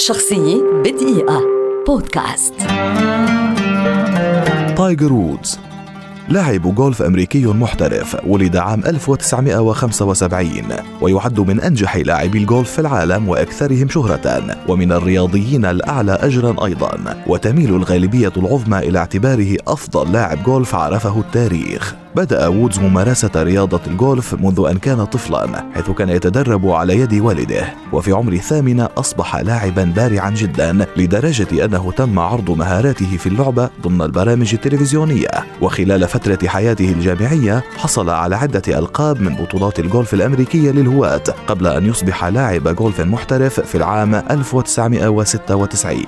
شخصية بدقيقة. بودكاست. تايجر وودز لاعب جولف أمريكي محترف ولد عام 1975 ويعد من أنجح لاعبي الجولف في العالم وأكثرهم شهرة ومن الرياضيين الأعلى أجرا أيضا وتميل الغالبية العظمى إلى اعتباره أفضل لاعب جولف عرفه التاريخ. بدأ وودز ممارسة رياضة الجولف منذ أن كان طفلا حيث كان يتدرب على يد والده. وفي عمر الثامنة أصبح لاعبا بارعا جدا لدرجة أنه تم عرض مهاراته في اللعبة ضمن البرامج التلفزيونية. وخلال فترة حياته الجامعية حصل على عدة ألقاب من بطولات الجولف الأمريكية للهواة قبل أن يصبح لاعب جولف محترف في العام 1996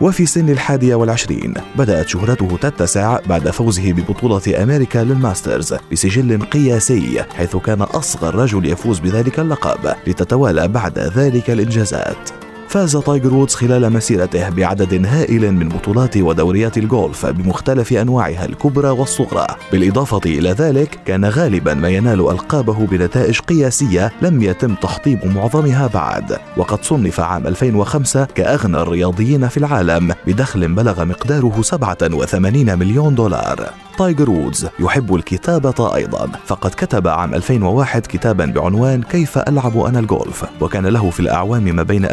وفي سن الحادية والعشرين بدأت شهرته تتسع بعد فوزه ببطولة أمريكا للماسترز بسجل قياسي حيث كان أصغر رجل يفوز بذلك اللقب لتتوالى بعد ذلك الإنجازات. فاز تايجر وودز خلال مسيرته بعدد هائل من بطولات ودوريات الجولف بمختلف أنواعها الكبرى والصغرى، بالإضافة إلى ذلك كان غالبا ما ينال ألقابه بنتائج قياسية لم يتم تحطيم معظمها بعد، وقد صنف عام 2005 كأغنى الرياضيين في العالم بدخل بلغ مقداره 87 مليون دولار. تايجر وودز يحب الكتابة أيضا. فقد كتب عام 2001 كتابا بعنوان كيف ألعب أنا الجولف وكان له في الأعوام ما بين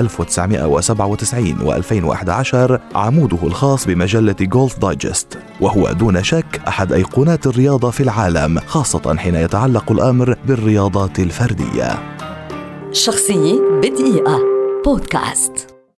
1997 و 2011 عموده الخاص بمجلة جولف دايجست وهو دون شك أحد أيقونات الرياضة في العالم خاصة حين يتعلق الأمر بالرياضات الفردية. شخصية بدقيقة. بودكاست.